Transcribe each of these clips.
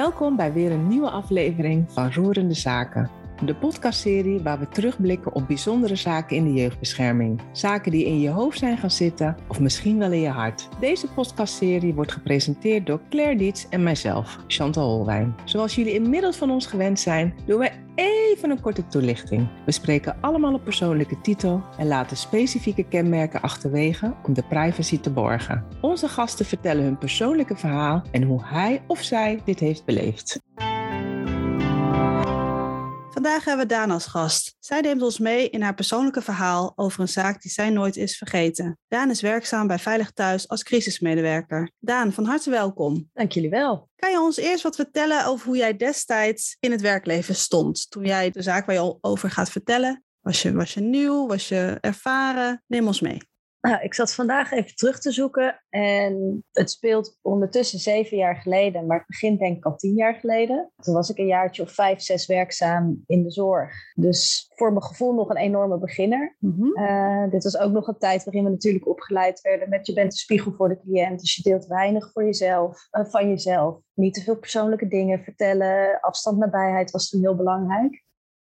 Welkom bij weer een nieuwe aflevering van Roerende Zaken. De podcastserie waar we terugblikken op bijzondere zaken in de jeugdbescherming. Zaken die in je hoofd zijn gaan zitten of misschien wel in je hart. Deze podcastserie wordt gepresenteerd door Claire Dietz en mijzelf, Chantal Holwijn. Zoals jullie inmiddels van ons gewend zijn, doen wij even een korte toelichting. We spreken allemaal op persoonlijke titel en laten specifieke kenmerken achterwege om de privacy te borgen. Onze gasten vertellen hun persoonlijke verhaal en hoe hij of zij dit heeft beleefd. Vandaag hebben we Daan als gast. Zij neemt ons mee in haar persoonlijke verhaal over een zaak die zij nooit is vergeten. Daan is werkzaam bij Veilig Thuis als crisismedewerker. Daan, van harte welkom. Dank jullie wel. Kan je ons eerst wat vertellen over hoe jij destijds in het werkleven stond? Toen jij de zaak waar je over gaat vertellen, was je, was je nieuw, was je ervaren? Neem ons mee. Nou, ik zat vandaag even terug te zoeken en het speelt ondertussen zeven jaar geleden, maar het begint denk ik al tien jaar geleden. Toen was ik een jaartje of vijf, zes werkzaam in de zorg. Dus voor mijn gevoel nog een enorme beginner. Mhm. Uh, dit was ook nog een tijd waarin we natuurlijk opgeleid werden met je bent de spiegel voor de cliënt, dus je deelt weinig voor jezelf, uh, van jezelf. Niet te veel persoonlijke dingen vertellen, afstand nabijheid was toen heel belangrijk.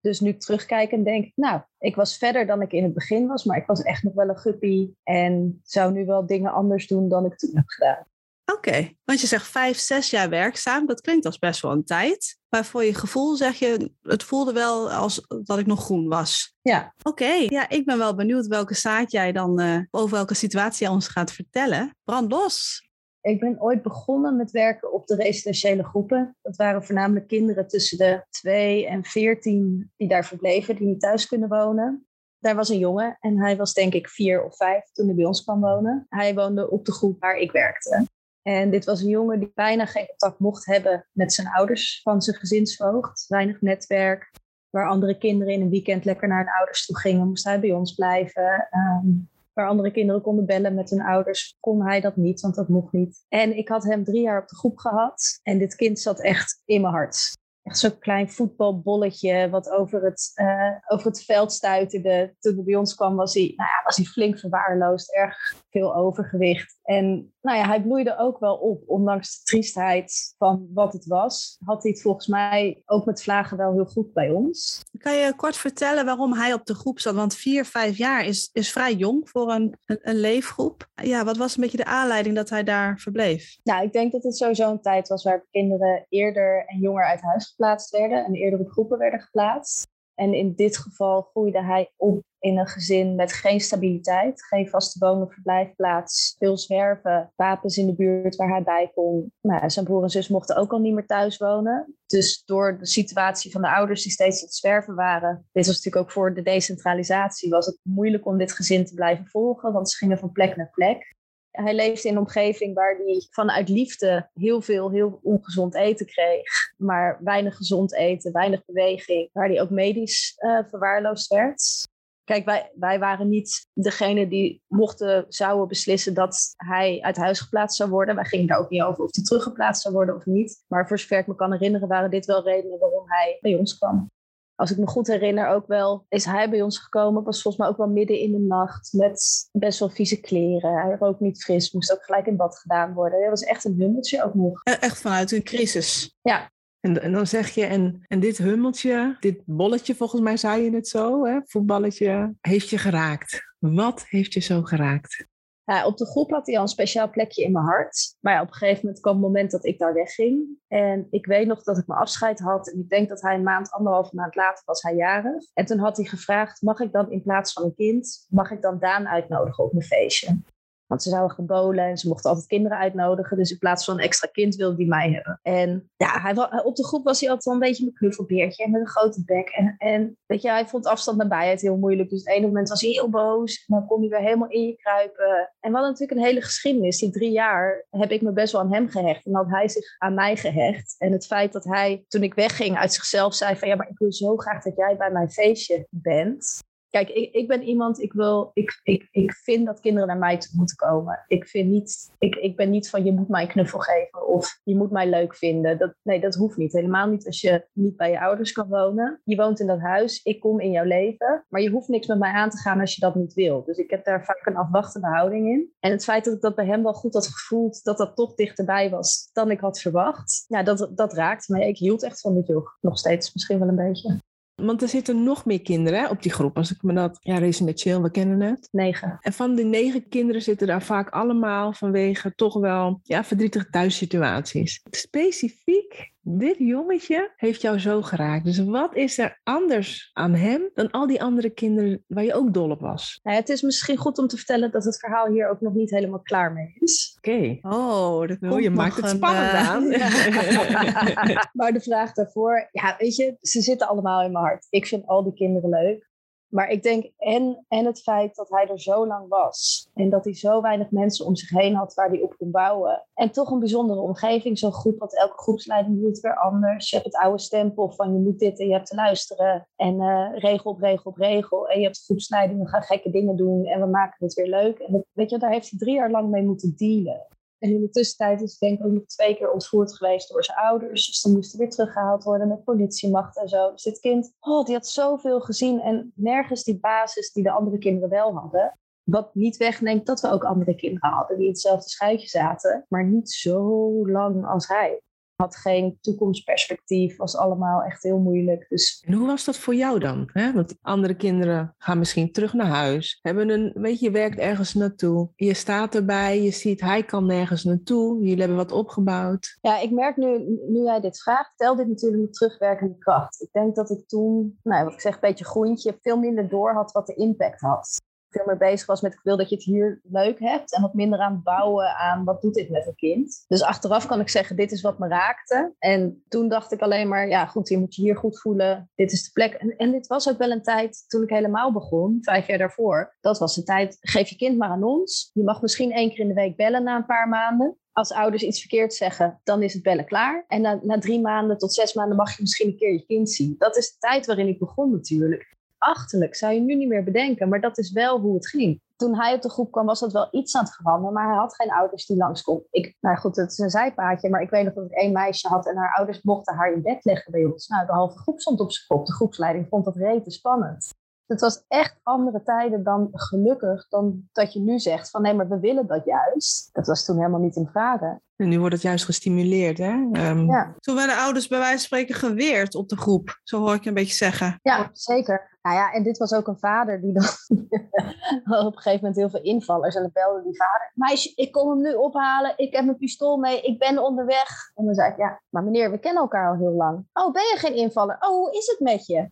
Dus nu terugkijken denk ik, nou, ik was verder dan ik in het begin was, maar ik was echt nog wel een guppy en zou nu wel dingen anders doen dan ik toen heb gedaan. Oké, want je zegt vijf, zes jaar werkzaam, dat klinkt als best wel een tijd. Maar voor je gevoel zeg je, het voelde wel als dat ik nog groen was. Ja. Oké, ja, ik ben wel benieuwd welke zaak jij dan, uh, over welke situatie jij ons gaat vertellen. Brand los. Ik ben ooit begonnen met werken op de residentiële groepen. Dat waren voornamelijk kinderen tussen de 2 en 14 die daar verbleven, die niet thuis kunnen wonen. Daar was een jongen en hij was denk ik vier of vijf toen hij bij ons kwam wonen. Hij woonde op de groep waar ik werkte. En dit was een jongen die bijna geen contact mocht hebben met zijn ouders van zijn gezinsvoogd. Weinig netwerk. Waar andere kinderen in een weekend lekker naar hun ouders toe gingen, moest hij bij ons blijven. Um, waar andere kinderen konden bellen met hun ouders, kon hij dat niet, want dat mocht niet. En ik had hem drie jaar op de groep gehad en dit kind zat echt in mijn hart. Echt zo'n klein voetbalbolletje wat over het, uh, over het veld stuiterde. Toen hij bij ons kwam was hij, nou ja, was hij flink verwaarloosd, erg veel overgewicht. En nou ja, hij bloeide ook wel op, ondanks de triestheid van wat het was. Had hij het volgens mij ook met vlagen wel heel goed bij ons. Kan je kort vertellen waarom hij op de groep zat? Want vier, vijf jaar is, is vrij jong voor een, een, een leefgroep. Ja, wat was een beetje de aanleiding dat hij daar verbleef? Nou, ik denk dat het sowieso een tijd was waar kinderen eerder en jonger uit huis geplaatst werden en eerder op groepen werden geplaatst. En in dit geval groeide hij op in een gezin met geen stabiliteit, geen vaste woon- verblijfplaats, veel zwerven, wapens in de buurt waar hij bij kon. Nou, zijn broer en zus mochten ook al niet meer thuis wonen. Dus door de situatie van de ouders die steeds aan het zwerven waren, dit was natuurlijk ook voor de decentralisatie, was het moeilijk om dit gezin te blijven volgen, want ze gingen van plek naar plek. Hij leefde in een omgeving waar hij vanuit liefde heel veel, heel ongezond eten kreeg. Maar weinig gezond eten, weinig beweging. Waar hij ook medisch uh, verwaarloosd werd. Kijk, wij, wij waren niet degene die mochten, zouden beslissen dat hij uit huis geplaatst zou worden. Wij gingen daar ook niet over of hij teruggeplaatst zou worden of niet. Maar voor zover ik me kan herinneren, waren dit wel redenen waarom hij bij ons kwam als ik me goed herinner, ook wel is hij bij ons gekomen. Was volgens mij ook wel midden in de nacht met best wel vieze kleren. Hij rook niet fris, moest ook gelijk in bad gedaan worden. Hij was echt een hummeltje ook nog. Echt vanuit een crisis. Ja. En, dan zeg je, en, en dit hummeltje, dit bolletje, volgens mij zei je het zo, hè, voetballetje, heeft je geraakt. Wat heeft je zo geraakt? Ja, op de groep had hij al een speciaal plekje in mijn hart. Maar op een gegeven moment kwam het moment dat ik daar wegging. En ik weet nog dat ik mijn afscheid had. En ik denk dat hij een maand, anderhalve maand later was hij jarig. En toen had hij gevraagd, mag ik dan in plaats van een kind, mag ik dan Daan uitnodigen op mijn feestje? Want ze zouden gebolen en ze mochten altijd kinderen uitnodigen. Dus in plaats van een extra kind wilde hij mij hebben. En ja, hij, op de groep was hij altijd wel een beetje een knuffelbeertje. En met een grote bek. En, en weet je, hij vond afstand nabijheid heel moeilijk. Dus op het ene moment was hij heel boos. En dan kon hij weer helemaal in je kruipen. En we hadden natuurlijk een hele geschiedenis. Die drie jaar heb ik me best wel aan hem gehecht. En had hij zich aan mij gehecht. En het feit dat hij, toen ik wegging, uit zichzelf zei van... Ja, maar ik wil zo graag dat jij bij mijn feestje bent Kijk, ik, ik ben iemand, ik, wil, ik, ik, ik vind dat kinderen naar mij toe moeten komen. Ik, vind niet, ik, ik ben niet van je moet mij een knuffel geven of je moet mij leuk vinden. Dat, nee, dat hoeft niet. Helemaal niet als je niet bij je ouders kan wonen. Je woont in dat huis, ik kom in jouw leven. Maar je hoeft niks met mij aan te gaan als je dat niet wil. Dus ik heb daar vaak een afwachtende houding in. En het feit dat ik dat bij hem wel goed had gevoeld, dat dat toch dichterbij was dan ik had verwacht. Ja, dat, dat raakt me. Ik hield echt van dit joch. Nog steeds misschien wel een beetje. Want er zitten nog meer kinderen hè, op die groep. Als ik me dat, ja, residentieel, we kennen het. Negen. En van die negen kinderen zitten daar vaak allemaal vanwege toch wel ja, verdrietige thuissituaties. Specifiek dit jongetje heeft jou zo geraakt. Dus wat is er anders aan hem dan al die andere kinderen waar je ook dol op was? Nou, het is misschien goed om te vertellen dat het verhaal hier ook nog niet helemaal klaar mee is. Oké. Oh, dat oh, je maakt het spannend uh, aan. maar de vraag daarvoor, ja, weet je, ze zitten allemaal in mijn hart. Ik vind al die kinderen leuk. Maar ik denk en, en het feit dat hij er zo lang was. En dat hij zo weinig mensen om zich heen had waar hij op kon bouwen. En toch een bijzondere omgeving. Zo'n groep, want elke groepsleiding doet het weer anders. Je hebt het oude stempel van je moet dit en je hebt te luisteren. En uh, regel op regel op regel. En je hebt groepsleiding, we gaan gekke dingen doen. En we maken het weer leuk. En weet je, daar heeft hij drie jaar lang mee moeten dealen. En in de tussentijd is denk ik ook nog twee keer ontvoerd geweest door zijn ouders. Dus dan moest hij weer teruggehaald worden met politiemacht en zo. Dus dit kind, oh, die had zoveel gezien en nergens die basis die de andere kinderen wel hadden. Wat niet wegneemt dat we ook andere kinderen hadden die in hetzelfde schuitje zaten, maar niet zo lang als hij had geen toekomstperspectief, was allemaal echt heel moeilijk. Dus... En hoe was dat voor jou dan? Hè? Want andere kinderen gaan misschien terug naar huis, hebben een, weet je, je werkt ergens naartoe, je staat erbij, je ziet hij kan nergens naartoe, jullie hebben wat opgebouwd. Ja, ik merk nu, nu hij dit vraagt, tel dit natuurlijk met terugwerkende kracht. Ik denk dat ik toen, nou, wat ik zeg, een beetje groentje, veel minder door had wat de impact had veel meer bezig was met ik wil dat je het hier leuk hebt. En wat minder aan bouwen aan wat doet dit met een kind. Dus achteraf kan ik zeggen, dit is wat me raakte. En toen dacht ik alleen maar, ja goed, je moet je hier goed voelen. Dit is de plek. En, en dit was ook wel een tijd toen ik helemaal begon, vijf jaar daarvoor. Dat was de tijd, geef je kind maar aan ons. Je mag misschien één keer in de week bellen na een paar maanden als ouders iets verkeerd zeggen, dan is het bellen klaar. En na, na, drie maanden tot zes maanden mag je misschien een keer je kind zien. Dat is de tijd waarin ik begon natuurlijk achterlijk, zou je nu niet meer bedenken. Maar dat is wel hoe het ging. Toen hij op de groep kwam, was dat wel iets aan het veranderen. Maar hij had geen ouders die langskomen. Ik, nou goed, het is een zijpaadje. Maar ik weet nog dat ik één meisje had en haar ouders mochten haar in bed leggen bij ons. Nou, de halve groep stond op zijn kop. De groepsleiding vond dat rete spannend. Het was echt andere tijden dan gelukkig, dan dat je nu zegt van nee, maar we willen dat juist. Dat was toen helemaal niet in vragen. En nu wordt het juist gestimuleerd, hè? Um... Ja. Toen werden ouders bij wijze van spreken geweerd op de groep. Zo hoor ik je een beetje zeggen. Ja, zeker. Nou ja, en dit was ook een vader die dan op een gegeven moment heel veel invallers. En dan belde die vader, meisje, ik kom hem nu ophalen. Ik heb mijn pistool mee, ik ben onderweg. En dan zei ik, ja, maar meneer, we kennen elkaar al heel lang. Oh, ben je geen invaller? Oh, hoe is het met je?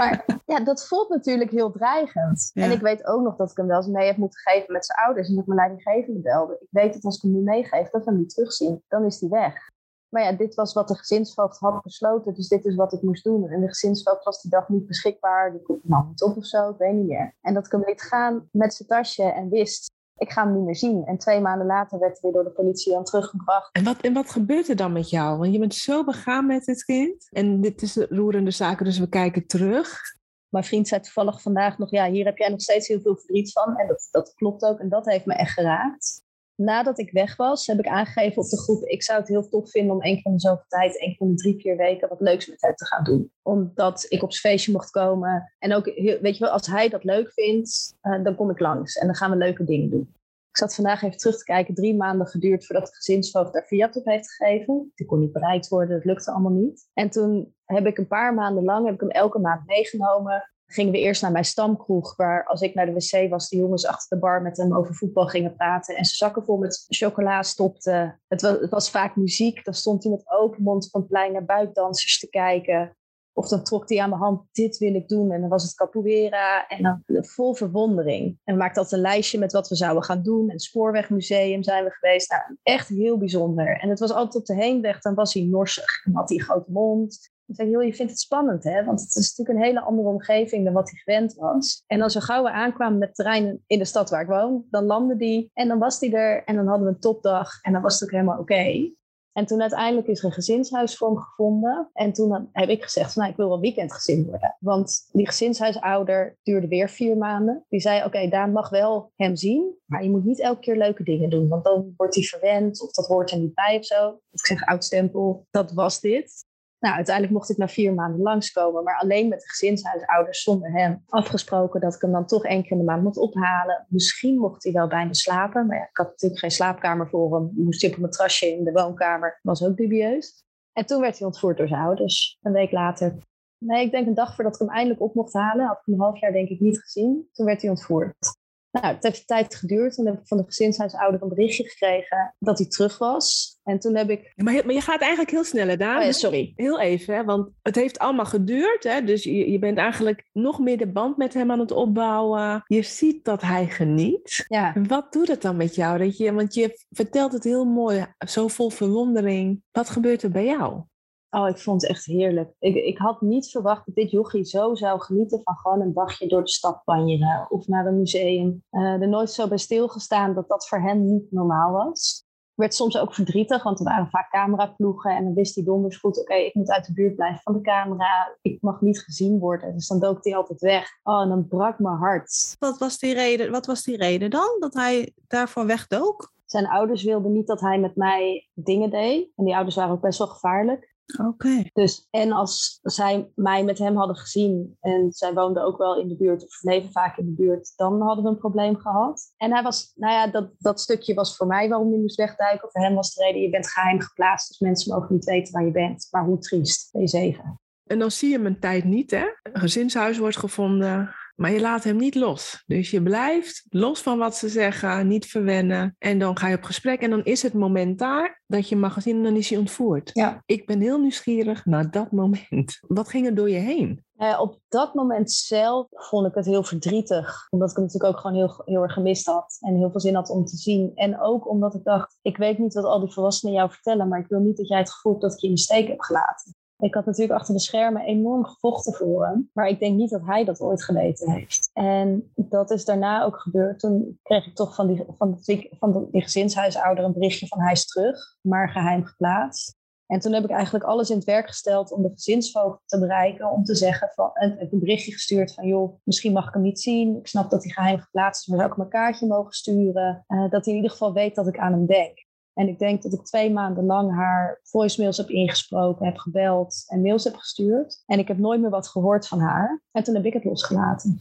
Maar ja, dat voelt natuurlijk heel dreigend. Ja. En ik weet ook nog dat ik hem wel eens mee heb moeten geven met zijn ouders. En dat mijn leidinggevende belde. Ik weet dat als ik hem nu meegeef, dat we hem niet terugzien. Dan is hij weg. Maar ja, dit was wat de gezinsvoogd had besloten. Dus dit is wat ik moest doen. En de gezinsvoogd was die dag niet beschikbaar. Die komt nou niet op of zo, ik weet niet meer. En dat ik hem liet gaan met zijn tasje en wist ik ga hem niet meer zien. En twee maanden later werd hij weer door de politie aan teruggebracht. En wat, en wat gebeurt er dan met jou? Want je bent zo begaan met dit kind. En dit is roerende zaken, dus we kijken terug. Mijn vriend zei toevallig vandaag nog, ja, hier heb jij nog steeds heel veel verdriet van. En dat, dat klopt ook en dat heeft me echt geraakt. Nadat ik weg was, heb ik aangegeven op de groep, ik zou het heel tof vinden om één keer in de zoveel tijd, één keer in de drie, vier weken, wat leuks met hem te gaan doen. Omdat ik op zijn feestje mocht komen. En ook, weet je wel, als hij dat leuk vindt, uh, dan kom ik langs en dan gaan we leuke dingen doen. Ik zat vandaag even terug te kijken, drie maanden geduurd voordat de gezinsvoogd daar fiat op heeft gegeven. Die kon niet bereikt worden, dat lukte allemaal niet. En toen heb ik een paar maanden lang, heb ik hem elke maand meegenomen. Gingen we eerst naar mijn stamkroeg, waar als ik naar de wc was, de jongens achter de bar met hem over voetbal gingen praten en ze zakken vol met chocola stopten. Het was, het was vaak muziek, dan stond hij met open mond van het plein naar buikdansers te kijken. Of dan trok hij aan mijn hand, dit wil ik doen. En dan was het capoeira. En dan vol verwondering. En we maakten altijd een lijstje met wat we zouden gaan doen. En het Spoorwegmuseum zijn we geweest. Nou, echt heel bijzonder. En het was altijd op de heenweg, dan was hij norsig. En had hij een grote mond. Ik zei, joh, je vindt het spannend, hè? Want het is natuurlijk een hele andere omgeving dan wat hij gewend was. En als we gauw aankwamen met terrein in de stad waar ik woon, dan landde die en dan was hij er en dan hadden we een topdag en dan was het ook helemaal oké. En toen uiteindelijk is er een gezinshuisvorm gevonden. En toen heb ik gezegd, nou, ik wil wel weekendgezin worden. Want die gezinshuisouder duurde weer vier maanden. Die zei, oké, Daan mag wel hem zien. Maar je moet niet elke keer leuke dingen doen. Want dan wordt hij verwend of dat hoort er niet bij of zo. Ik zeg, oud stempel, dat was dit. Nou, uiteindelijk mocht ik na vier maanden langskomen, maar alleen met de gezinshuisouders zonder hem. Afgesproken dat ik hem dan toch één keer in de maand moet ophalen. Misschien mocht hij wel bij slapen, maar ja, ik had natuurlijk geen slaapkamer voor hem. Moest hij op een matrasje in de woonkamer, was ook dubieus. En toen werd hij ontvoerd door zijn ouders, een week later. Nee, ik denk een dag voordat ik hem eindelijk op mocht halen, had ik hem een half jaar denk ik niet gezien. Toen werd hij ontvoerd. Nou, het heeft tijd geduurd. Toen heb ik van de gezinshuisouder een berichtje gekregen dat hij terug was. En toen heb ik... maar, je, maar je gaat eigenlijk heel snel, hè, Daan? Oh sorry. Heel even, hè, want het heeft allemaal geduurd. Hè? Dus je, je bent eigenlijk nog meer de band met hem aan het opbouwen. Je ziet dat hij geniet. Ja. En wat doet het dan met jou? Dat je, want je vertelt het heel mooi, zo vol verwondering. Wat gebeurt er bij jou? Oh, ik vond het echt heerlijk. Ik, ik had niet verwacht dat dit jochie zo zou genieten van gewoon een dagje door de stad banjeren of naar een museum. Uh, er nooit zo bij stilgestaan dat dat voor hem niet normaal was. Werd soms ook verdrietig, want er waren vaak cameraploegen en dan wist hij donders goed, oké, ik moet uit de buurt blijven van de camera. Ik mag niet gezien worden, dus dan dook hij altijd weg. Oh, en dan brak mijn hart. Wat was die reden, wat was die reden dan, dat hij daarvoor wegdook? Zijn ouders wilden niet dat hij met mij dingen deed. En die ouders waren ook best wel gevaarlijk. Oké. Dus, en als zij mij met hem hadden gezien en zij woonde ook wel in de buurt of leven vaak in de buurt, dan hadden we een probleem gehad. En hij was, nou ja, dat, dat stukje was voor mij waarom hij moest wegduiken. Voor hem was de reden, je bent geheim geplaatst, dus mensen mogen niet weten waar je bent. Maar hoe triest, ben je zeven. En dan zie je hem een tijd niet, hè? Een gezinshuis wordt gevonden. Maar je laat hem niet los. Dus je blijft los van wat ze zeggen, niet verwennen. En dan ga je op gesprek en dan is het moment daar dat je mag zien en dan is hij ontvoerd. Ja. Ik ben heel nieuwsgierig naar dat moment. Wat ging er door je heen? Uh, op dat moment zelf vond ik het heel verdrietig. Omdat ik hem natuurlijk ook gewoon heel, heel erg gemist had. En heel veel zin had om te zien. En ook omdat ik dacht, ik weet niet wat al die volwassenen jou vertellen. Maar ik wil niet dat jij het gevoel hebt dat ik je in de steek heb gelaten. Ik had natuurlijk achter de schermen enorm gevochten voor hem. Maar ik denk niet dat hij dat ooit geweten heeft. En dat is daarna ook gebeurd. Toen kreeg ik toch van die, van die, van die gezinshuisouder een berichtje van hij is terug, maar geheim geplaatst. En toen heb ik eigenlijk alles in het werk gesteld om de gezinsvoogd te bereiken. Om te zeggen van, en heb een berichtje gestuurd van, joh, misschien mag ik hem niet zien. Ik snap dat hij geheim geplaatst is, maar zou ik hem een kaartje mogen sturen? Uh, dat hij in ieder geval weet dat ik aan hem denk. En ik denk dat ik twee maanden lang haar voicemails heb ingesproken, heb gebeld en mails heb gestuurd. En ik heb nooit meer wat gehoord van haar. En toen heb ik het losgelaten.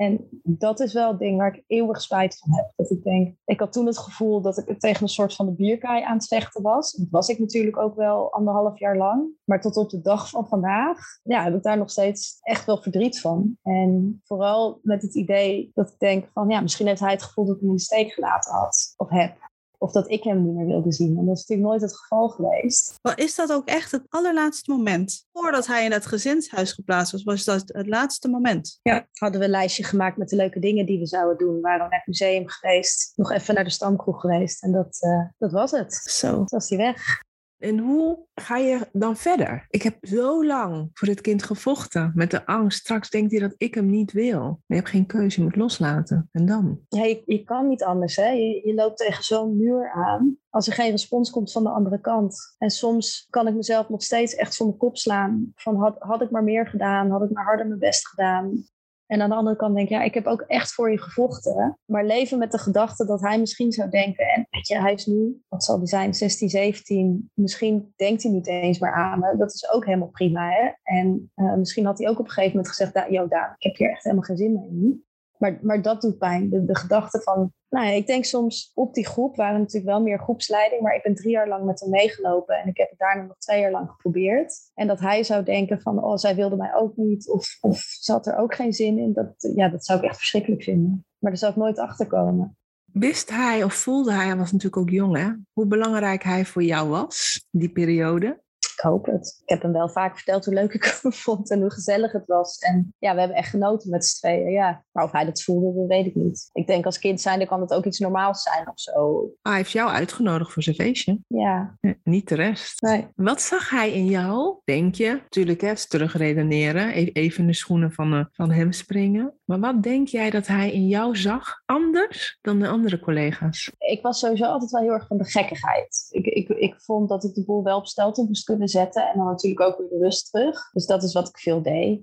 En dat is wel het ding waar ik eeuwig spijt van heb. Dat ik denk, ik had toen het gevoel dat ik tegen een soort van de bierkaai aan het vechten was. Dat was ik natuurlijk ook wel anderhalf jaar lang. Maar tot op de dag van vandaag ja, heb ik daar nog steeds echt wel verdriet van. En vooral met het idee dat ik denk van ja, misschien heeft hij het gevoel dat ik hem in de steek gelaten had. Of heb of dat ik hem niet meer wilde zien. En dat is natuurlijk nooit het geval geweest. Maar is dat ook echt het allerlaatste moment? Voordat hij in het gezinshuis geplaatst was, was dat het laatste moment? Ja, hadden we een lijstje gemaakt met de leuke dingen die we zouden doen. We waren naar het museum geweest, nog even naar de stamkroeg geweest. En dat, uh, dat was het. Zo. Toen was hij weg. En hoe ga je dan verder? Ik heb zo lang voor dit kind gevochten met de angst. Straks denkt hij dat ik hem niet wil. Maar je hebt geen keuze, je moet loslaten. En dan? Ja, je, je kan niet anders. Hè? Je, je loopt tegen zo'n muur aan. Als er geen respons komt van de andere kant. En soms kan ik mezelf nog steeds echt voor mijn kop slaan. Van had, had ik maar meer gedaan? Had ik maar harder mijn best gedaan? En aan de andere kant denk ik, ja, ik heb ook echt voor je gevochten. Maar leven met de gedachte dat hij misschien zou denken, en weet je, hij is nu, wat zal hij zijn, 16, 17. Misschien denkt hij niet eens meer aan me. Dat is ook helemaal prima, hè. En uh, misschien had hij ook op een gegeven moment gezegd, joh Daan, ik heb hier echt helemaal geen zin meer in. Maar, maar dat doet pijn. De, gedachte van, nou ja, ik denk soms op die groep waren natuurlijk wel meer groepsleiding, maar ik ben drie jaar lang met hem meegelopen en ik heb het daarna nog twee jaar lang geprobeerd. En dat hij zou denken van, oh, zij wilde mij ook niet of, of ze had er ook geen zin in, dat, ja, dat zou ik echt verschrikkelijk vinden. Maar daar zou ik nooit achter komen. Wist hij of voelde hij, hij was natuurlijk ook jong hè, hoe belangrijk hij voor jou was, die periode? Ik hoop het. Ik heb hem wel vaak verteld hoe leuk ik hem vond en hoe gezellig het was. En ja, we hebben echt genoten met z'n tweeën. Ja. Maar of hij dat voelde, dat weet ik niet. Ik denk als kind zijn, dan kan het ook iets normaals zijn of zo. hij heeft jou uitgenodigd voor zijn feestje. Ja. niet de rest. Nee. Wat zag hij in jou, denk je? Tuurlijk, hè, terugredeneren. E-, even in de schoenen van, uh, van hem springen. Maar wat denk jij dat hij in jou zag anders dan de andere collega's? Ik was sowieso altijd wel heel erg van de gekkigheid. Ik, ik, ik vond dat ik de boel wel op stelte moest kunnen zetten en dan natuurlijk ook weer de rust terug. Dus dat is wat ik veel deed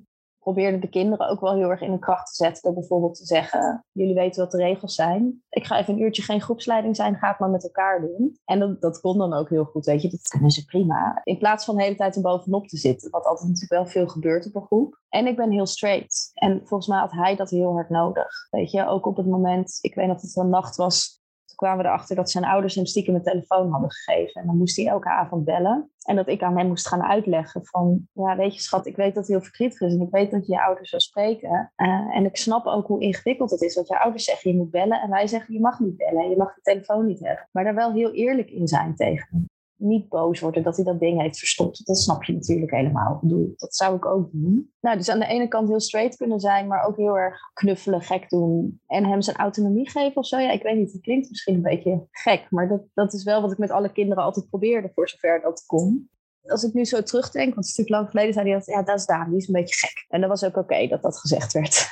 probeerde de kinderen ook wel heel erg in de kracht te zetten. Door bijvoorbeeld te zeggen, jullie weten wat de regels zijn. Ik ga even een uurtje geen groepsleiding zijn, ga het maar met elkaar doen. En dat, dat kon dan ook heel goed, weet je. Dat kunnen ze prima. In plaats van de hele tijd er bovenop te zitten. Wat altijd natuurlijk wel veel gebeurt op een groep. En ik ben heel straight. En volgens mij had hij dat heel hard nodig. Weet je, ook op het moment, ik weet dat het een nacht was kwamen we erachter dat zijn ouders hem stiekem een telefoon hadden gegeven. En dan moest hij elke avond bellen. En dat ik aan hem moest gaan uitleggen van, ja weet je schat, ik weet dat het heel verdrietig is. En ik weet dat je je ouders zou spreken. Uh, en ik snap ook hoe ingewikkeld het is. Want je ouders zeggen, je moet bellen. En wij zeggen, je mag niet bellen. Je mag de telefoon niet hebben. Maar daar wel heel eerlijk in zijn tegen niet boos worden dat hij dat ding heeft verstopt. Dat snap je natuurlijk helemaal. Dat zou ik ook doen. Nou, dus aan de ene kant heel straight kunnen zijn, maar ook heel erg knuffelen, gek doen. En hem zijn autonomie geven of zo. Ja, ik weet niet, het klinkt misschien een beetje gek, maar dat, dat is wel wat ik met alle kinderen altijd probeerde, voor zover dat kon als ik nu zo terugdenk, want het is natuurlijk lang geleden, zei hij dat, ja, dat is Daan, die is een beetje gek. En dat was ook oké dat dat gezegd werd.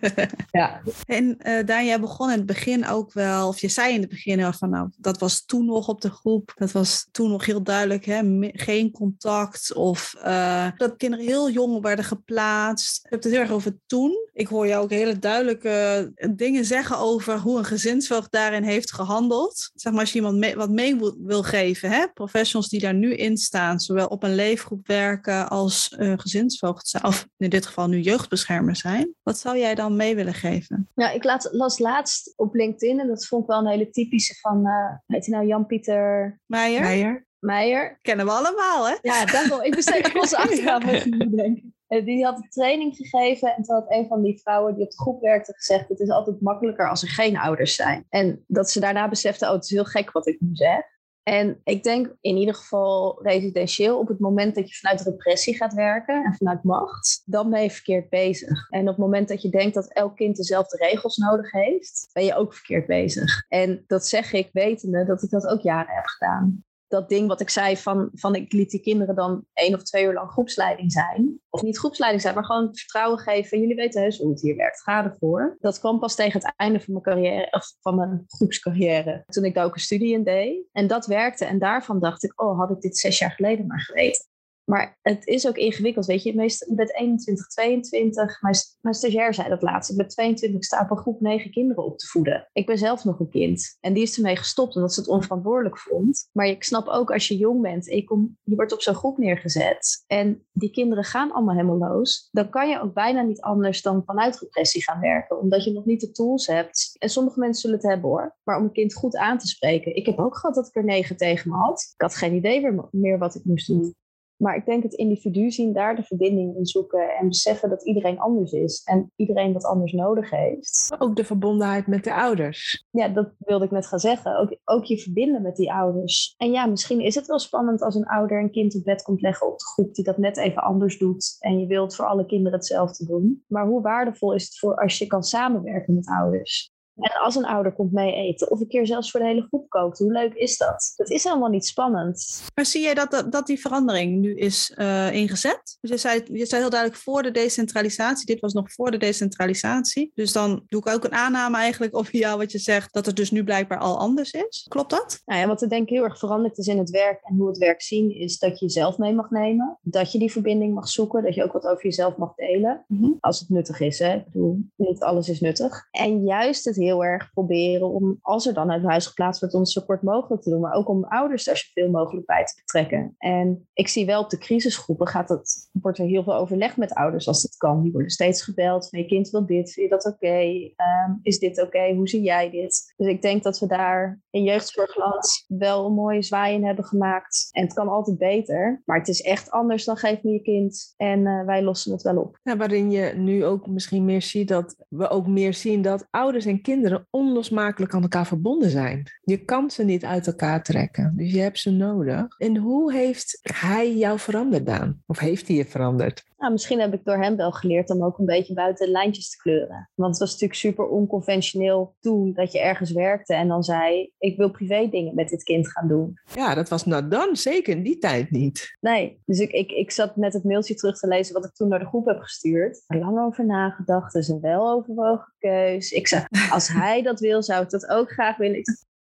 ja. En uh, Daan, jij begon in het begin ook wel, of je zei in het begin van, nou, dat was toen nog op de groep, dat was toen nog heel duidelijk, hè, geen contact of uh, dat kinderen heel jong werden geplaatst. Je hebt het heel erg over toen. Ik hoor jou ook hele duidelijke dingen zeggen over hoe een gezinsvoogd daarin heeft gehandeld. Zeg maar als je iemand wat mee wil geven, hè, professionals die daar nu in staan, zowel op een leefgroep werken als uh, gezinsvoogd zijn, of in dit geval nu jeugdbeschermer zijn. Wat zou jij dan mee willen geven? Ja, ik laat, las laatst op LinkedIn, en dat vond ik wel een hele typische van, uh, heet hij nou Jan-Pieter Meijer? Meijer. Meijer. Kennen we allemaal, hè? Ja, daarom. Ik besteed onze achternaam even denken. Die had een training gegeven en toen had een van die vrouwen die op de groep werkte gezegd: Het is altijd makkelijker als er geen ouders zijn. En dat ze daarna besefte: Oh, het is heel gek wat ik nu zeg. En ik denk in ieder geval residentieel, op het moment dat je vanuit repressie gaat werken en vanuit macht, dan ben je verkeerd bezig. En op het moment dat je denkt dat elk kind dezelfde regels nodig heeft, ben je ook verkeerd bezig. En dat zeg ik wetende dat ik dat ook jaren heb gedaan dat ding wat ik zei van, van ik liet die kinderen dan één of twee uur lang groepsleiding zijn. Of niet groepsleiding zijn, maar gewoon vertrouwen geven. Jullie weten heus hoe het hier werkt. Ga ervoor. Dat kwam pas tegen het einde van mijn carrière, of van mijn groepscarrière. Toen ik daar ook een studie in deed. En dat werkte. En daarvan dacht ik, oh, had ik dit zes jaar geleden maar geweten. Maar het is ook ingewikkeld, weet je. Meest, je bent 21, 22. Mijn, mijn stagiair zei dat laatst. Ik ben 22, sta op een groep negen kinderen op te voeden. Ik ben zelf nog een kind. En die is ermee gestopt omdat ze het onverantwoordelijk vond. Maar ik snap ook als je jong bent en je, je wordt op zo'n groep neergezet. En die kinderen gaan allemaal helemaal los. Dan kan je ook bijna niet anders dan vanuit repressie gaan werken. Omdat je nog niet de tools hebt. En sommige mensen zullen het hebben hoor. Maar om een kind goed aan te spreken. Ik heb ook gehad dat ik er negen tegen me had. Ik had geen idee meer wat ik moest doen. Maar ik denk het individu zien, daar de verbinding in zoeken en beseffen dat iedereen anders is en iedereen wat anders nodig heeft. Ook de verbondenheid met de ouders. Ja, dat wilde ik net gaan zeggen. Ook, ook je verbinden met die ouders. En ja, misschien is het wel spannend als een ouder een kind op bed komt leggen op de groep die dat net even anders doet. En je wilt voor alle kinderen hetzelfde doen. Maar hoe waardevol is het voor als je kan samenwerken met ouders? En als een ouder komt mee eten, of een keer zelfs voor de hele groep kookt, hoe leuk is dat? Dat is helemaal niet spannend. Maar zie jij dat, dat, die verandering nu is uh, ingezet? Dus je zei, je zei heel duidelijk voor de decentralisatie. Dit was nog voor de decentralisatie. Dus dan doe ik ook een aanname eigenlijk over jou wat je zegt, dat het dus nu blijkbaar al anders is. Klopt dat? Nou ja, wat er denk ik heel erg veranderd is in het werk en hoe het werk zien, is dat je jezelf mee mag nemen. Dat je die verbinding mag zoeken. Dat je ook wat over jezelf mag delen. Mm Als het nuttig is. Hè? Ik bedoel, niet alles is nuttig. En juist het heel erg proberen om, als er dan uit huis geplaatst wordt, om zo kort mogelijk te doen. Maar ook om ouders daar zoveel mogelijk bij te betrekken. En ik zie wel op de crisisgroepen gaat het, wordt er heel veel overleg met ouders als dat kan. Die worden steeds gebeld je kind wil dit, vind je dat oké? Ehm, is dit oké? Hoe zie jij dit? Dus ik denk dat we daar in jeugdzorgland wel een mooie zwaai in hebben gemaakt. En het kan altijd beter. Maar het is echt anders dan geef me je kind en uh, wij lossen het wel op. Ja, waarin je nu ook misschien meer ziet dat we ook meer zien dat ouders en kinderen kinderen onlosmakelijk aan elkaar verbonden zijn. Je kan ze niet uit elkaar trekken, dus je hebt ze nodig. En hoe heeft hij jou veranderd, Daan? Of heeft hij je veranderd? Nou, misschien heb ik door hem wel geleerd om ook een beetje buiten de lijntjes te kleuren. Want het was natuurlijk super onconventioneel toen dat je ergens werkte en dan zei: Ik wil privé dingen met dit kind gaan doen. Ja, dat was nou dan zeker in die tijd niet. Nee, dus ik, ik, ik zat net het mailtje terug te lezen wat ik toen naar de groep heb gestuurd. Lang over nagedacht, dus een weloverwogen keus. Ik zei: Als hij dat wil, zou ik dat ook graag willen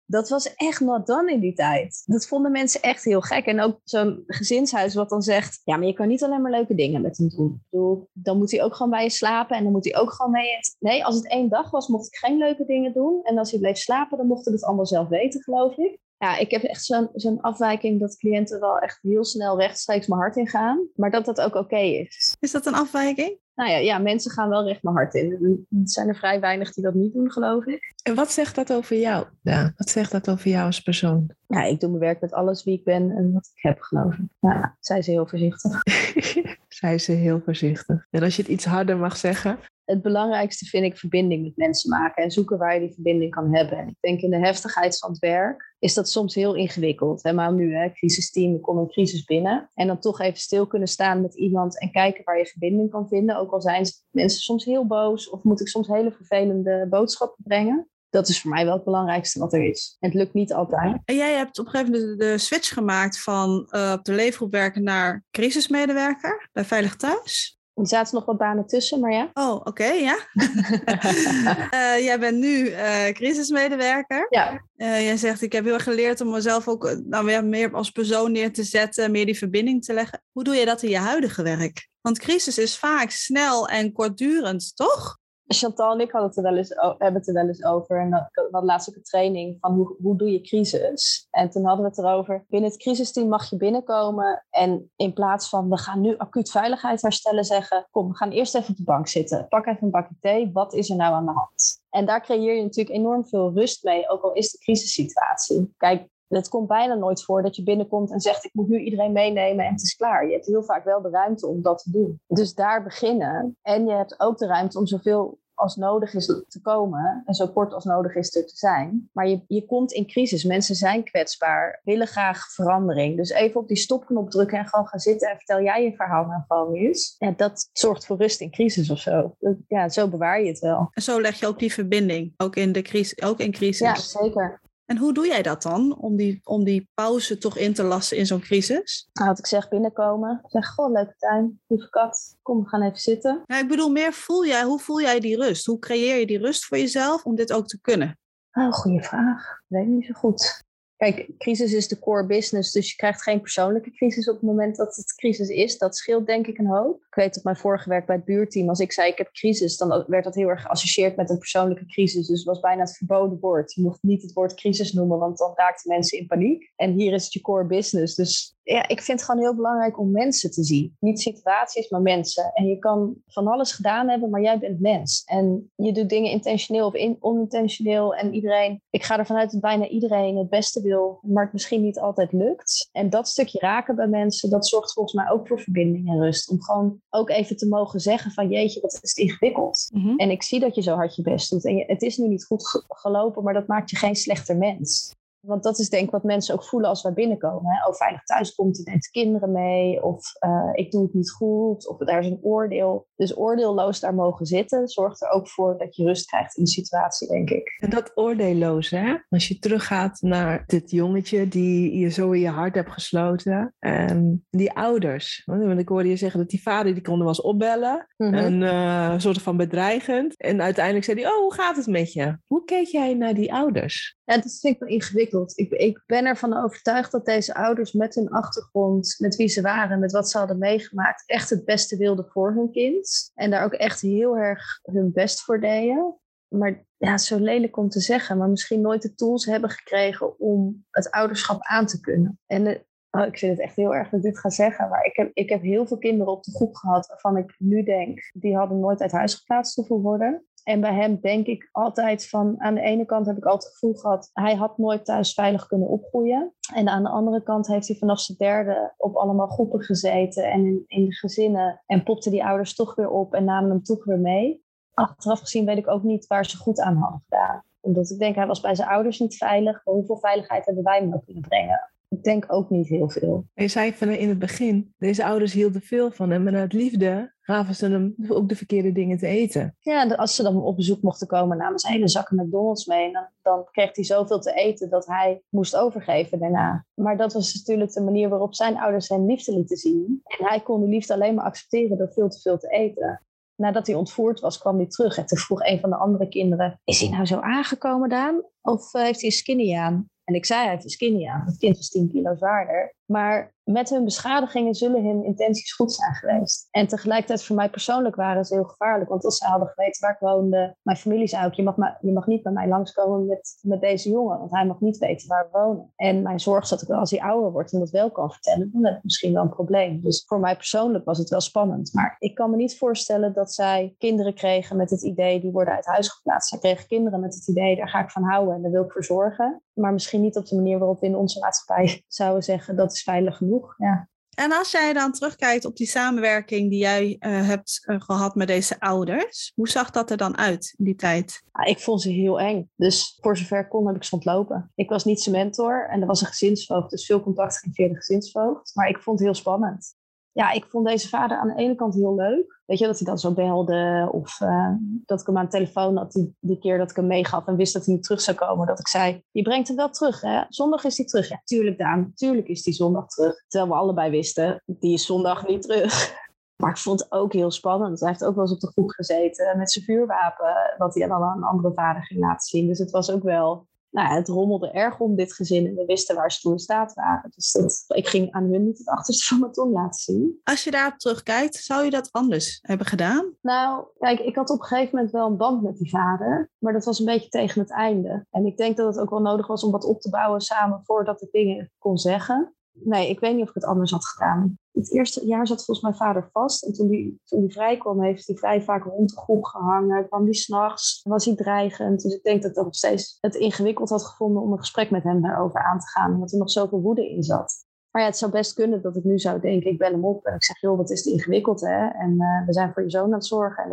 dat was echt not done in die tijd. Dat vonden mensen echt heel gek. En ook zo'n gezinshuis wat dan zegt... ja, maar je kan niet alleen maar leuke dingen met hem doen. Ik bedoel, dan moet hij ook gewoon bij je slapen... en dan moet hij ook gewoon mee... Nee, als het één dag was, mocht ik geen leuke dingen doen. En als hij bleef slapen, dan mochten we het allemaal zelf weten, geloof ik. Ja, ik heb echt zo'n zo'n afwijking dat cliënten wel echt heel snel rechtstreeks mijn hart ingaan. Maar dat dat ook oké is. Is dat een afwijking? Nou ja, ja, mensen gaan wel recht mijn hart in. Er zijn er vrij weinig die dat niet doen, geloof ik. En wat zegt dat over jou? Ja, wat zegt dat over jou als persoon? Ja, ik doe mijn werk met alles wie ik ben en wat ik heb, geloof ik. Ja, zij is heel voorzichtig. zij ze heel voorzichtig. En als je het iets harder mag zeggen? Het belangrijkste vind ik verbinding met mensen maken en zoeken waar je die verbinding kan hebben. En ik denk in de heftigheid van het werk is dat soms heel ingewikkeld. Helemaal nu, hè, crisisteam, ik kom een crisis binnen. En dan toch even stil kunnen staan met iemand en kijken waar je verbinding kan vinden. Ook al zijn mensen soms heel boos of moet ik soms hele vervelende boodschappen brengen. Dat is voor mij wel het belangrijkste wat er is. En het lukt niet altijd. En jij hebt op een gegeven moment de switch gemaakt van uh, op de leefgroep werken naar crisismedewerker bij Veilig Thuis. Er zaten nog wat banen tussen, maar ja. Oh, oké, ja. uh, jij bent nu uh, crisismedewerker. Ja. Uh, jij zegt, ik heb heel erg geleerd om mezelf ook nou, weer meer als persoon neer te zetten, meer die verbinding te leggen. Hoe doe je dat in je huidige werk? Want crisis is vaak snel en kortdurend, toch? Chantal en ik hadden het er wel eens, hebben het er wel eens over. En we hadden laatst ook een training van hoe, hoe doe je crisis. En toen hadden we het erover. Binnen het crisisteam mag je binnenkomen. En in plaats van we gaan nu acuut veiligheid herstellen, zeggen: Kom, we gaan eerst even op de bank zitten. Pak even een bakje thee. Wat is er nou aan de hand? En daar creëer je natuurlijk enorm veel rust mee, ook al is de crisissituatie. Kijk, het komt bijna nooit voor dat je binnenkomt en zegt: Ik moet nu iedereen meenemen en het is klaar. Je hebt heel vaak wel de ruimte om dat te doen. Dus daar beginnen. En je hebt ook de ruimte om zoveel als nodig is te komen en zo kort als nodig is er te zijn. Maar je, je komt in crisis. Mensen zijn kwetsbaar, willen graag verandering. Dus even op die stopknop drukken en gewoon gaan zitten en vertel jij je verhaal nou gewoon eens. Ja, dat zorgt voor rust in crisis of zo. Ja, zo bewaar je het wel. En zo leg je ook die verbinding, ook in, de crisis, ook in crisis. Ja, zeker. En hoe doe jij dat dan, om die, om die pauze toch in te lassen in zo'n crisis? Nou, wat ik zeg, binnenkomen. Ik zeg, goh, leuke tuin, lieve kat, kom, we gaan even zitten. Ja, ik bedoel, meer voel jij, hoe voel jij die rust? Hoe creëer je die rust voor jezelf om dit ook te kunnen? Oh, goede vraag. Ik weet niet zo goed. Kijk, crisis is de core business, dus je krijgt geen persoonlijke crisis op het moment dat het crisis is. Dat scheelt denk ik een hoop. Ik weet op mijn vorige werk bij het buurteam, als ik zei ik heb crisis, dan werd dat heel erg geassocieerd met een persoonlijke crisis. Dus het was bijna het verboden woord. Je mocht niet het woord crisis noemen, want dan raakten mensen in paniek. En hier is het je core business, dus ja, ik vind het gewoon heel belangrijk om mensen te zien. Niet situaties, maar mensen. En je kan van alles gedaan hebben, maar jij bent mens. En je doet dingen intentioneel of in, onintentioneel. En iedereen, ik ga ervan uit dat bijna iedereen het beste wil, maar het misschien niet altijd lukt. En dat stukje raken bij mensen, dat zorgt volgens mij ook voor verbinding en rust. Om gewoon ook even te mogen zeggen van jeetje, wat is ingewikkeld. Mhm. En ik zie dat je zo hard je best doet. En je, het is nu niet goed gelopen, maar dat maakt je geen slechter mens. Want dat is denk ik wat mensen ook voelen als wij binnenkomen. Hè? Oh, veilig thuis komt, neemt kinderen mee. Of uh, ik doe het niet goed. Of daar is een oordeel. Dus oordeelloos daar mogen zitten, zorgt er ook voor dat je rust krijgt in de situatie, denk ik. En dat oordeelloos, hè? Als je teruggaat naar dit jongetje die je zo in je hart hebt gesloten. En die ouders. Want ik hoorde je zeggen dat die vader die kon was opbellen. Mm En uh, een soort van bedreigend. En uiteindelijk zei hij, oh, hoe gaat het met je? Hoe keek jij naar die ouders? Ja, dat vind ik wel ingewikkeld. Ik, ik ben ervan overtuigd dat deze ouders met hun achtergrond, met wie ze waren, met wat ze hadden meegemaakt, echt het beste wilden voor hun kind. En daar ook echt heel erg hun best voor deden. Maar ja, zo lelijk om te zeggen, maar misschien nooit de tools hebben gekregen om het ouderschap aan te kunnen. En oh, ik vind het echt heel erg dat ik dit ga zeggen, maar ik heb, ik heb heel veel kinderen op de groep gehad waarvan ik nu denk, die hadden nooit uit huis geplaatst hoeven worden. En bij hem denk ik altijd van, aan de ene kant heb ik altijd het gevoel gehad, hij had nooit thuis veilig kunnen opgroeien. En aan de andere kant heeft hij vanaf zijn derde op allemaal groepen gezeten en in, in gezinnen. En popte die ouders toch weer op en namen hem toch weer mee. Achteraf gezien weet ik ook niet waar ze goed aan hadden gedaan. Omdat ik denk, hij was bij zijn ouders niet veilig. Hoeveel veiligheid hebben wij hem ook kunnen brengen? Ik denk ook niet heel veel. Je zei van in het begin, deze ouders hielden veel van hem en uit liefde gaven ze hem ook de verkeerde dingen te eten. Ja, als ze dan op bezoek mochten komen, namen ze hele zakken McDonald's mee. En dan, dan kreeg hij zoveel te eten dat hij moest overgeven daarna. Maar dat was natuurlijk de manier waarop zijn ouders hem liefde lieten zien. En hij kon die liefde alleen maar accepteren door veel te veel te eten. Nadat hij ontvoerd was, kwam hij terug. En toen vroeg een van de andere kinderen: Is hij nou zo aangekomen, Daan? Of eh, heeft hij een skinny aan? En ik zei, een skinny aan. Het kind was 10 kilo zwaarder. Maar met hun beschadigingen zullen hun intenties goed zijn geweest. En tegelijkertijd voor mij persoonlijk waren ze heel gevaarlijk. Want als ze hadden geweten waar ik woonde, mijn familie zei ook, je mag, je mag niet bij mij langskomen met, met deze jongen. Want hij mag niet weten waar we wonen. En mijn zorg zat ook wel als hij ouder wordt en dat wel kan vertellen, dan heb ik misschien wel een probleem. Dus voor mij persoonlijk was het wel spannend. Maar ik kan me niet voorstellen dat zij kinderen kregen met het idee, die worden uit huis geplaatst. Zij kregen kinderen met het idee, daar ga ik van houden en daar wil ik voor zorgen. Maar misschien niet op de manier waarop we in onze maatschappij zouden zeggen, dat is veilig genoeg. Ja. En als jij dan terugkijkt op die samenwerking die jij uh, hebt uh, gehad met deze ouders, hoe zag dat er dan uit in die tijd? Ja, ik vond ze heel eng. Dus voor zover kon heb ik ze ontlopen. Ik was niet zijn mentor en er was een gezinsvoogd, dus veel contact ging via de gezinsvoogd. Maar ik vond het heel spannend ja, ik vond deze vader aan de ene kant heel leuk. Weet je, dat hij dan zo belde. Of uh, dat ik hem aan de telefoon had die, die keer dat ik hem meegaf en wist dat hij niet terug zou komen. Dat ik zei, je brengt hem wel terug hè. Zondag is hij terug. Ja, tuurlijk Daan, tuurlijk is hij zondag terug. Terwijl we allebei wisten, die is zondag niet terug. Maar ik vond het ook heel spannend. Hij heeft ook wel eens op de groep gezeten met zijn vuurwapen. Wat hij dan aan een andere vader ging laten zien. Dus het was ook wel nou, het rommelde erg om dit gezin en we wisten waar ze toe in staat waren. Dus dat, ik ging aan hun niet het achterste van mijn tong laten zien. Als je daarop terugkijkt, zou je dat anders hebben gedaan? Nou, kijk, ik had op een gegeven moment wel een band met die vader, maar dat was een beetje tegen het einde. En ik denk dat het ook wel nodig was om wat op te bouwen samen voordat ik dingen kon zeggen. Nee, ik weet niet of ik het anders had gedaan het eerste jaar zat volgens mijn vader vast. En toen hij toen vrij kwam, heeft hij vrij vaak rond de groep gehangen. Kwam hij s'nachts, was hij dreigend. Dus ik denk dat ik nog steeds het ingewikkeld had gevonden om een gesprek met hem daarover aan te gaan. Omdat er nog zoveel woede in zat. Maar ja, het zou best kunnen dat ik nu zou denken, ik bel hem op en ik zeg, joh, wat is het ingewikkeld hè? En uh, we zijn voor je zoon aan het zorgen. En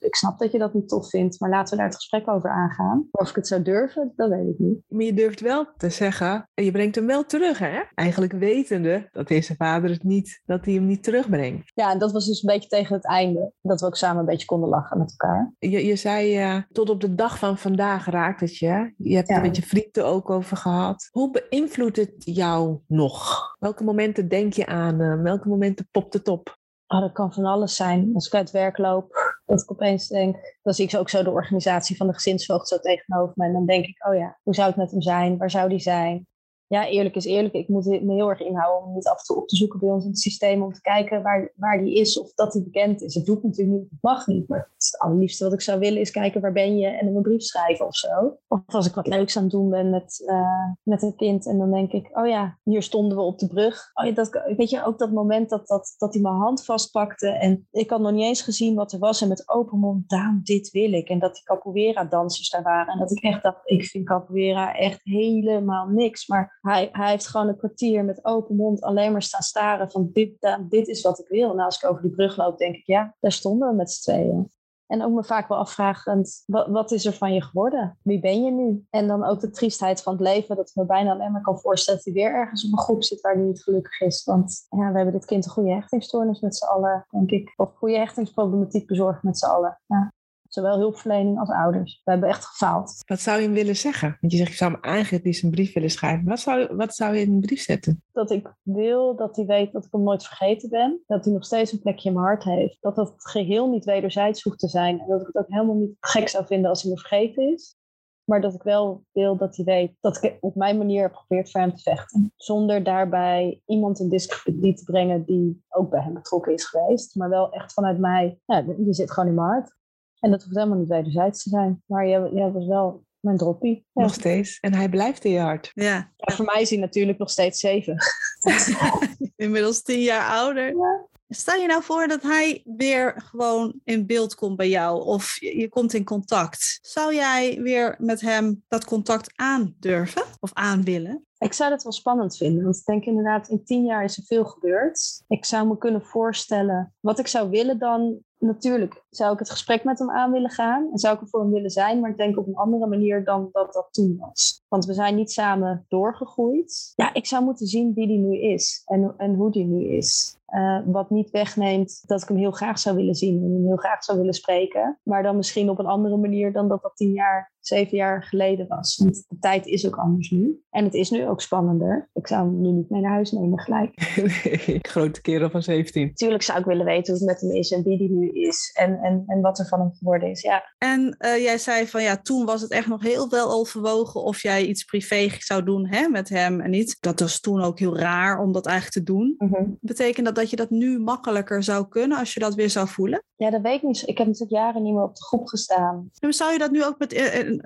ik snap dat je dat niet tof vindt, maar laten we daar het gesprek over aangaan. of ik het zou durven, dat weet ik niet. Maar je durft wel te zeggen, je brengt hem wel terug hè? Eigenlijk wetende dat deze vader het niet, dat hij hem niet terugbrengt. Ja, en dat was dus een beetje tegen het einde, dat we ook samen een beetje konden lachen met elkaar. Je, je zei, uh, tot op de dag van vandaag raakt het je. Je hebt ja. het met je vrienden ook over gehad. Hoe beïnvloedt het jou nog? Welke momenten denk je aan? Uh, welke momenten popt het op? Oh, dat kan van alles zijn. Als ik uit werk loop, dat ik opeens denk, dan zie ik ook zo de organisatie van de gezinsvoogd zo tegenover me. En dan denk ik, oh ja, hoe zou het met hem zijn? Waar zou die zijn? Ja, eerlijk is eerlijk. Ik moet me heel erg inhouden om niet af en toe op te zoeken bij ons in het systeem om te kijken waar, waar die is of dat hij bekend is. Het doet natuurlijk niet, het mag niet. Maar het allerliefste wat ik zou willen is kijken waar ben je en een brief schrijven of zo. Of als ik wat leuks aan het doen ben met, uh, met een kind en dan denk ik, oh ja, hier stonden we op de brug. Oh ja, dat, weet je, ook dat moment dat, dat, dat hij mijn hand vastpakte en ik had nog niet eens gezien wat er was en met open mond, Daan, dit wil ik. En dat die capoeira dansers daar waren en dat ik echt dacht, ik vind capoeira echt helemaal niks. Maar hij, hij heeft gewoon een kwartier met open mond alleen maar staan staren van dit, dit is wat ik wil. En als ik over die brug loop, denk ik, ja, daar stonden we met z'n tweeën. En ook me vaak wel afvragend, wat, wat, is er van je geworden? Wie ben je nu? En dan ook de triestheid van het leven, dat ik me bijna alleen maar kan voorstellen dat hij weer ergens op een groep zit waar hij niet gelukkig is. Want ja, we hebben dit kind een goede hechtingsstoornis met z'n allen, denk ik. Of goede hechtingsproblematiek bezorgd met z'n allen. Ja. Zowel hulpverlening als ouders. We hebben echt gefaald. Wat zou je hem willen zeggen? Want je zegt, je zou hem eigenlijk eens een brief willen schrijven. Wat zou, wat zou je in een brief zetten? Dat ik wil dat hij weet dat ik hem nooit vergeten ben. Dat hij nog steeds een plekje in mijn hart heeft. Dat het geheel niet wederzijds hoeft te zijn. En dat ik het ook helemaal niet gek zou vinden als hij me vergeten is. Maar dat ik wel wil dat hij weet dat ik op mijn manier heb geprobeerd voor hem te vechten. Zonder daarbij iemand in discrediet te brengen die ook bij hem betrokken is geweest. Maar wel echt vanuit mij, ja, die zit gewoon in mijn hart. En dat hoeft helemaal niet wederzijds te zijn. Maar jij, jij was wel mijn droppie. Ja. Nog steeds. En hij blijft in je hart. Ja. ja. Voor mij is hij natuurlijk nog steeds zeven. Inmiddels tien jaar ouder. Ja. Stel je nou voor dat hij weer gewoon in beeld komt bij jou of je, je, komt in contact. Zou jij weer met hem dat contact aandurven of aanwillen? Ik zou dat wel spannend vinden, want ik denk inderdaad, in tien jaar is er veel gebeurd. Ik zou me kunnen voorstellen, wat ik zou willen dan, natuurlijk zou ik het gesprek met hem aan willen gaan en zou ik er voor hem willen zijn, maar ik denk op een andere manier dan dat dat toen was. Want we zijn niet samen doorgegroeid. Ja, ik zou moeten zien wie die nu is en, en hoe die nu is. Uh, wat niet wegneemt dat ik hem heel graag zou willen zien en hem heel graag zou willen spreken. Maar dan misschien op een andere manier dan dat dat tien jaar, zeven jaar geleden was. Want de tijd is ook anders nu. En het is nu ook spannender. Ik zou hem nu niet mee naar huis nemen gelijk. Nee, grote kerel van 17. Tuurlijk zou ik willen weten hoe het met hem is en wie die nu is. En, en, en wat er van hem geworden is, ja. En uh, jij zei van ja, toen was het echt nog heel wel overwogen of jij iets privé zou doen hè, met hem en niet. Dat was toen ook heel raar om dat eigenlijk te doen. Mm -hmm. Betekent dat dat je dat nu makkelijker zou kunnen als je dat weer zou voelen? Ja, dat weet ik niet. Ik heb natuurlijk jaren niet meer op de groep gestaan. En zou je dat nu ook met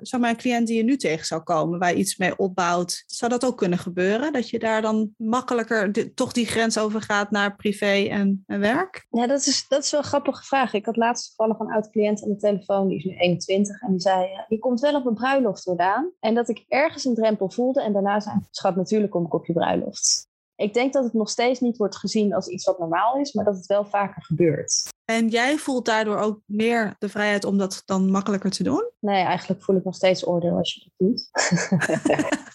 zeg maar, een cliënt die je nu tegen zou komen, waar je iets mee opbouwt, zou dat ook kunnen gebeuren? Dat je daar dan makkelijker de, toch die grens over gaat naar privé en, en, werk? Ja, dat is, dat is wel een grappige vraag. Ik had laatst toevallig een oud cliënt aan de telefoon, die is nu 21, en die zei: Je komt wel op een bruiloft vandaan. En dat ik ergens een drempel voelde en daarna zei: Schat, natuurlijk kom ik op je bruiloft. Ik denk dat het nog steeds niet wordt gezien als iets wat normaal is, maar dat het wel vaker gebeurt. En jij voelt daardoor ook meer de vrijheid om dat dan makkelijker te doen? Nee, eigenlijk voel ik nog steeds oordeel als je dat doet.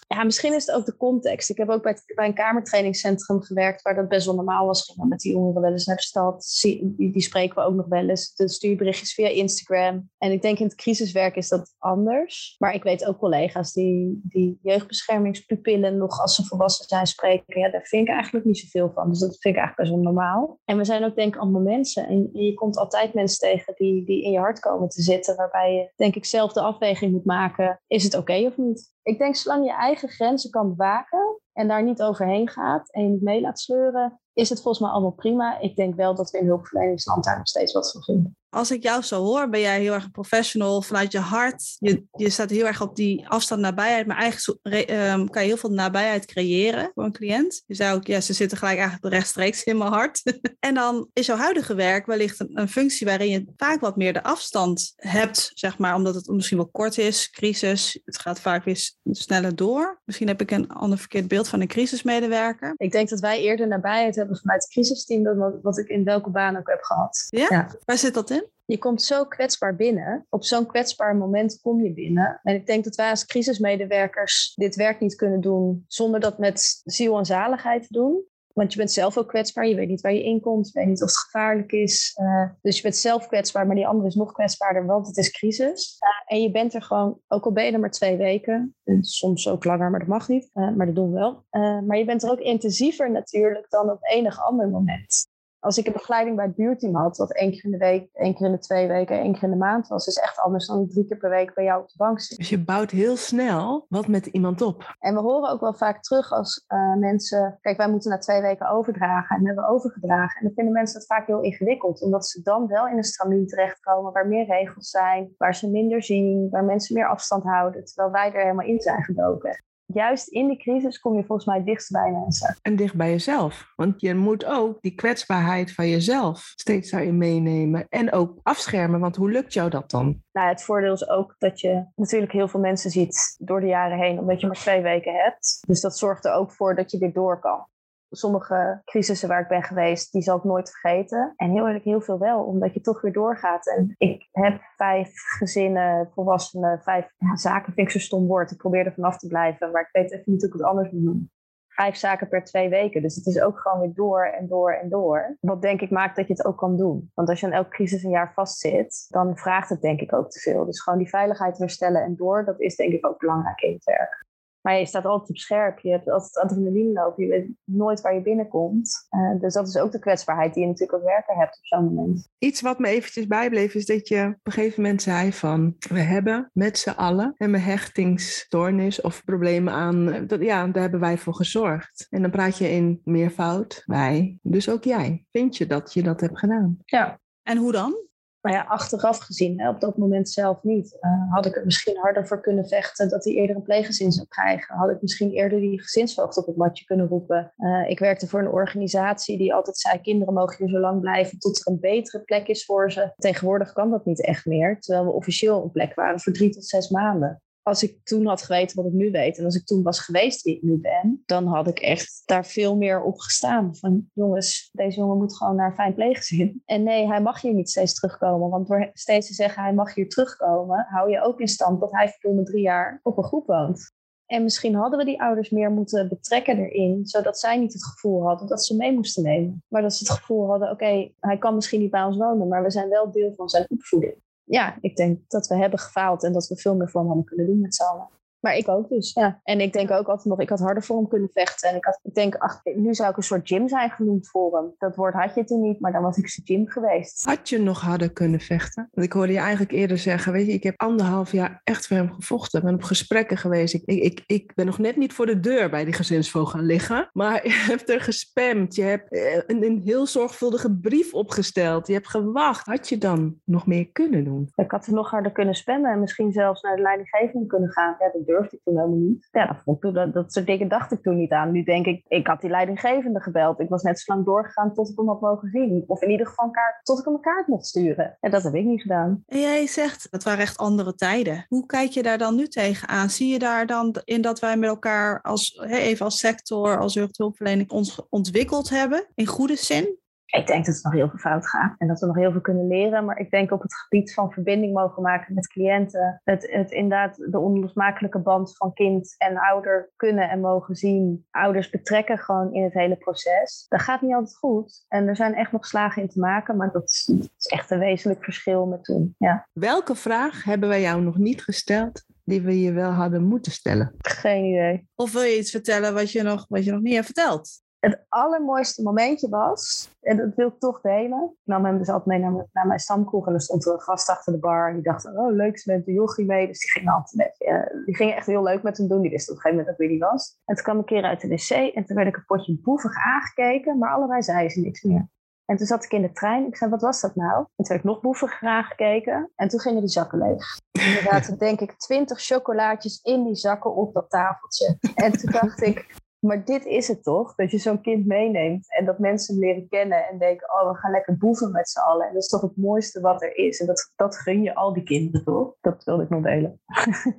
ja, misschien is het ook de context. Ik heb ook bij, bij een kamertrainingscentrum gewerkt waar dat best wel normaal was. Gingen met die jongeren wel eens naar de stad. Die, die spreken we ook nog wel eens. De stuurberichtjes via Instagram. En ik denk in het crisiswerk is dat anders. Maar ik weet ook collega's die, die jeugdbeschermingspupillen nog als ze volwassen zijn spreken. Ja, daar vind ik eigenlijk niet zoveel van. Dus dat vind ik eigenlijk best wel normaal. En we zijn ook denk ik allemaal mensen. En je komt altijd mensen tegen die, die in je hart komen te zitten. Waarbij je denk ik zelf de afweging moet maken. Is het oké of niet? Ik denk zolang je eigen grenzen kan bewaken en daar niet overheen gaat en je niet mee laat sleuren, is het volgens mij allemaal prima. Ik denk wel dat we in hulpverleningsland daar nog steeds wat van vinden. Als ik jou zo hoor, ben jij heel erg een professional vanuit je hart. Je, je staat heel erg op die afstand nabijheid, maar eigenlijk um, kan je heel veel nabijheid creëren voor een cliënt. Je zou ook, ja, ze zitten gelijk eigenlijk rechtstreeks in mijn hart. en dan is jouw huidige werk wellicht een, een, functie waarin je vaak wat meer de afstand hebt, zeg maar, omdat het misschien wel kort is, crisis. Het gaat vaak weer sneller door. Misschien heb ik een ander verkeerd beeld van een crisismedewerker. Ik denk dat wij eerder nabijheid hebben vanuit het crisisteam dan wat, wat ik in welke baan ook heb gehad. Ja? ja? Waar zit dat in? Je komt zo kwetsbaar binnen. Op zo'n kwetsbaar moment kom je binnen. En ik denk dat wij als crisismedewerkers dit werk niet kunnen doen zonder dat met ziel en zaligheid te doen. Want je bent zelf ook kwetsbaar. Je weet niet waar je in komt. Je weet niet of het gevaarlijk is. Uh, dus je bent zelf kwetsbaar, maar die andere is nog kwetsbaarder, want het is crisis. Uh, en je bent er gewoon, ook al ben je er maar twee weken. En soms ook langer, maar dat mag niet. Uh, maar dat doen we wel. maar je bent er ook intensiever natuurlijk dan op enig ander moment als ik een begeleiding bij het buurteam had, wat één keer in de week, één keer in de twee weken, één keer in de maand was, is echt anders dan drie keer per week bij jou op de bank zitten. Dus je bouwt heel snel wat met iemand op. En we horen ook wel vaak terug als uh, mensen, kijk, wij moeten na twee weken overdragen en hebben overgedragen. En dan vinden mensen dat vaak heel ingewikkeld, omdat ze dan wel in een stramien terechtkomen waar meer regels zijn, waar ze minder zien, waar mensen meer afstand houden, terwijl wij er helemaal in zijn gedoken juist in de crisis kom je volgens mij dichtst bij mensen. En dicht bij jezelf. Want je moet ook die kwetsbaarheid van jezelf steeds daarin meenemen. En ook afschermen, want hoe lukt jou dat dan? Nou, het voordeel is ook dat je natuurlijk heel veel mensen ziet door de jaren heen, omdat je maar twee weken hebt. Dus dat zorgt er ook voor dat je weer door kan sommige crisissen waar ik ben geweest, die zal ik nooit vergeten. En heel eerlijk, heel veel wel, omdat je toch weer doorgaat. En ik heb vijf gezinnen, volwassenen, vijf ja, zaken, vind ik zo'n stom woord. Ik probeer er vanaf te blijven, maar ik weet even niet hoe ik het anders moet doen. Vijf zaken per twee weken. Dus het is ook gewoon weer door en door en door. Wat denk ik maakt dat je het ook kan doen. Want als je aan elke crisis een jaar vastzit, dan vraagt het denk ik ook te veel. Dus gewoon die veiligheid herstellen en door, dat is denk ik ook belangrijk in het werk. Maar je staat altijd op scherp. Je hebt altijd adrenaline lopen. Je weet nooit waar je binnenkomt. Uh, dus dat is ook de kwetsbaarheid die je natuurlijk als werker hebt op zo'n moment. Iets wat me eventjes bijbleef is dat je op een gegeven moment zei van... we hebben met z'n allen een hechtingsstoornis of problemen aan... Dat, ja, daar hebben wij voor gezorgd. En dan praat je in meervoud, wij, dus ook jij. Vind je dat je dat hebt gedaan? Ja. En hoe dan? Maar ja, achteraf gezien, op dat moment zelf niet. Uh, had ik er misschien harder voor kunnen vechten dat hij eerder een pleeggezin zou krijgen. Had ik misschien eerder die gezinsvoogd op het matje kunnen roepen. Uh, ik werkte voor een organisatie die altijd zei: kinderen mogen hier zo lang blijven tot er een betere plek is voor ze. Tegenwoordig kan dat niet echt meer, terwijl we officieel een plek waren voor drie tot zes maanden als ik toen had geweten wat ik nu weet en als ik toen was geweest wie ik nu ben, dan had ik echt daar veel meer op gestaan. Van jongens, deze jongen moet gewoon naar een fijn pleeggezin. En nee, hij mag hier niet steeds terugkomen. Want door steeds te zeggen hij mag hier terugkomen, hou je ook in stand dat hij verdomme drie jaar op een groep woont. En misschien hadden we die ouders meer moeten betrekken erin, zodat zij niet het gevoel hadden dat ze mee moesten nemen. Maar dat ze het gevoel hadden, oké, hij kan misschien niet bij ons wonen, maar we zijn wel deel van zijn opvoeding. Ja, ik denk dat we hebben gefaald en dat we veel meer voor hem hadden kunnen doen met z'n allen. Maar ik ook dus, ja. En ik denk ook altijd nog, ik had harder voor hem kunnen vechten. En ik, had, ik denk, ach, nu zou ik een soort gym zijn genoemd voor hem. Dat woord had je toen niet, maar dan was ik zijn gym geweest. Had je nog harder kunnen vechten? Want ik hoorde je eigenlijk eerder zeggen, weet je, ik heb anderhalf jaar echt voor hem gevochten. Ik ben op gesprekken geweest. Ik, ik, ik, ben nog net niet voor de deur bij die gezinsvogel gaan liggen. Maar je hebt er gespamd. Je hebt eh, een, een heel zorgvuldige brief opgesteld. Je hebt gewacht. Had je dan nog meer kunnen doen? Ik had er nog harder kunnen spammen en misschien zelfs naar de leidinggevende kunnen gaan. Ja, dat durfde ik toen helemaal niet. Ja, dat, vond ik, dat, dat soort dingen dacht ik toen niet aan. Nu denk ik, ik had die leidinggevende gebeld. Ik was net zo lang doorgegaan tot ik hem had mogen zien. Of in ieder geval kaart, tot ik hem een kaart mocht sturen. En dat heb ik niet gedaan. En jij zegt, het waren echt andere tijden. Hoe kijk je daar dan nu tegenaan? Zie je daar dan in dat wij met elkaar als, even als sector, als jeugdhulpverlening ons ontwikkeld hebben? In goede zin? Ik denk dat het nog heel veel fout gaat en dat we nog heel veel kunnen leren. Maar ik denk op het gebied van verbinding mogen maken met cliënten. Het, het inderdaad de onlosmakelijke band van kind en ouder kunnen en mogen zien. Ouders betrekken gewoon in het hele proces. Dat gaat niet altijd goed. En er zijn echt nog slagen in te maken. Maar dat is, dat is echt een wezenlijk verschil met toen. Ja. Welke vraag hebben wij jou nog niet gesteld die we je wel hadden moeten stellen? Geen idee. Of wil je iets vertellen wat je nog, wat je nog niet hebt verteld? Het allermooiste momentje was, en dat wil ik toch delen. Ik nam hem dus altijd mee naar, naar mijn stamkroeg en er stond er een gast achter de bar. En die dacht, oh leuk, ze neemt de yogi mee. Dus die ging altijd beetje, die ging echt heel leuk met hem doen. Die wist op een gegeven moment ook wie die was. En toen kwam een keer uit de wc en toen werd ik een potje boevig aangekeken. Maar allebei zei ze niks meer. En toen zat ik in de trein. Ik zei, wat was dat nou? En toen werd ik nog boeviger aangekeken. En toen gingen die zakken leeg. Inderdaad, denk ik twintig chocolaatjes in die zakken op dat tafeltje. En toen dacht ik, maar dit is het toch? Dat je zo'n kind meeneemt en dat mensen hem leren kennen en denken: oh, we gaan lekker boeven met z'n allen. En dat is toch het mooiste wat er is. En dat, dat gun je al die kinderen, toch? Dat wilde ik nog delen.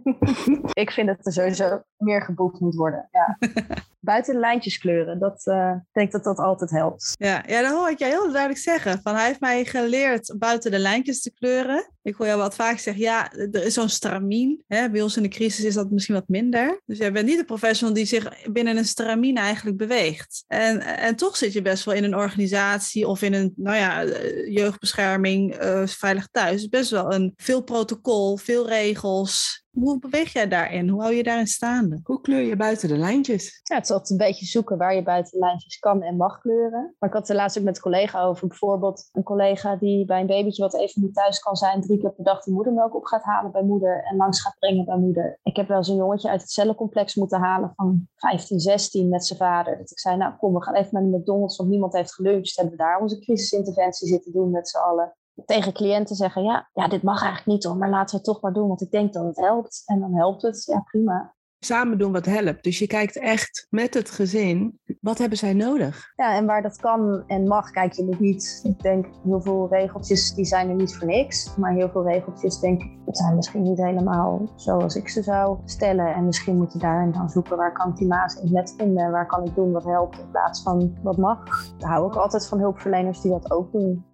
ik vind dat er sowieso meer geboekt moet worden. Ja. Buiten de lijntjes kleuren, dat uh, denk dat dat altijd helpt. Ja, ja, dat hoor ik jij heel duidelijk zeggen. Van, hij heeft mij geleerd buiten de lijntjes te kleuren. Ik hoor jou wat vaak zeggen, ja, er is zo'n stramien. Hè? Bij ons in de crisis is dat misschien wat minder. Dus jij bent niet de professional die zich binnen een stramien eigenlijk beweegt. En, en toch zit je best wel in een organisatie of in een, nou ja, eh, jeugdbescherming, uh, veilig thuis. Best wel een veel protocol, veel regels. Hoe beweeg jij daarin? Hoe hou je daarin staande? Hoe kleur je buiten de lijntjes? Ja, het is altijd een beetje zoeken waar je buiten de lijntjes kan en mag kleuren. Maar ik had het er laatst ook met een collega over. Bijvoorbeeld een collega die bij een babytje wat even niet thuis kan zijn, drie keer per dag de moedermelk op gaat halen bij moeder en langs gaat brengen bij moeder. Ik heb wel eens een jongetje uit het cellencomplex moeten halen van 15, 16 met zijn vader. Dat ik zei, nou kom, we gaan even naar de McDonald's, want niemand heeft geluncht. Hebben we daar onze crisisinterventie zitten doen met z'n allen tegen cliënten zeggen: ja, ja, dit mag eigenlijk niet hoor, maar laten we het toch maar doen, want ik denk dat het helpt. En dan helpt het, ja, prima. Samen doen wat helpt. Dus je kijkt echt met het gezin, wat hebben zij nodig? Ja, en waar dat kan en mag, kijk je nog niet. Ik denk, heel veel regeltjes die zijn er niet voor niks. Maar heel veel regeltjes, denk ik, zijn misschien niet helemaal zoals ik ze zou stellen. En misschien moet je daarin dan zoeken, waar kan ik die maas in net vinden? Waar kan ik doen wat helpt in plaats van wat mag? Daar hou ik altijd van hulpverleners die dat ook doen.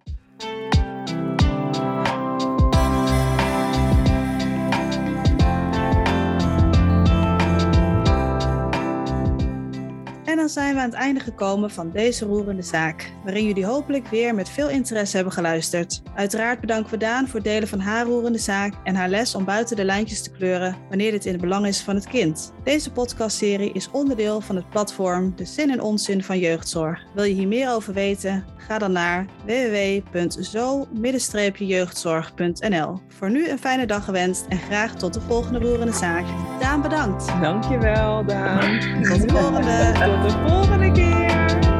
Zijn we aan het einde gekomen van deze roerende zaak, waarin jullie hopelijk weer met veel interesse hebben geluisterd. Uiteraard bedanken we Daan voor delen van haar roerende zaak en haar les om buiten de lijntjes te kleuren wanneer dit in het belang is van het kind. Deze podcastserie is onderdeel van het platform De Zin en Onzin van Jeugdzorg. Wil je hier meer over weten? Ga dan naar www.zo-jeugdzorg.nl. Voor nu een fijne dag gewenst en graag tot de volgende roerende zaak. Daan, bedankt. Dankjewel, Daan. Tot de volgende. Tot de volgende keer.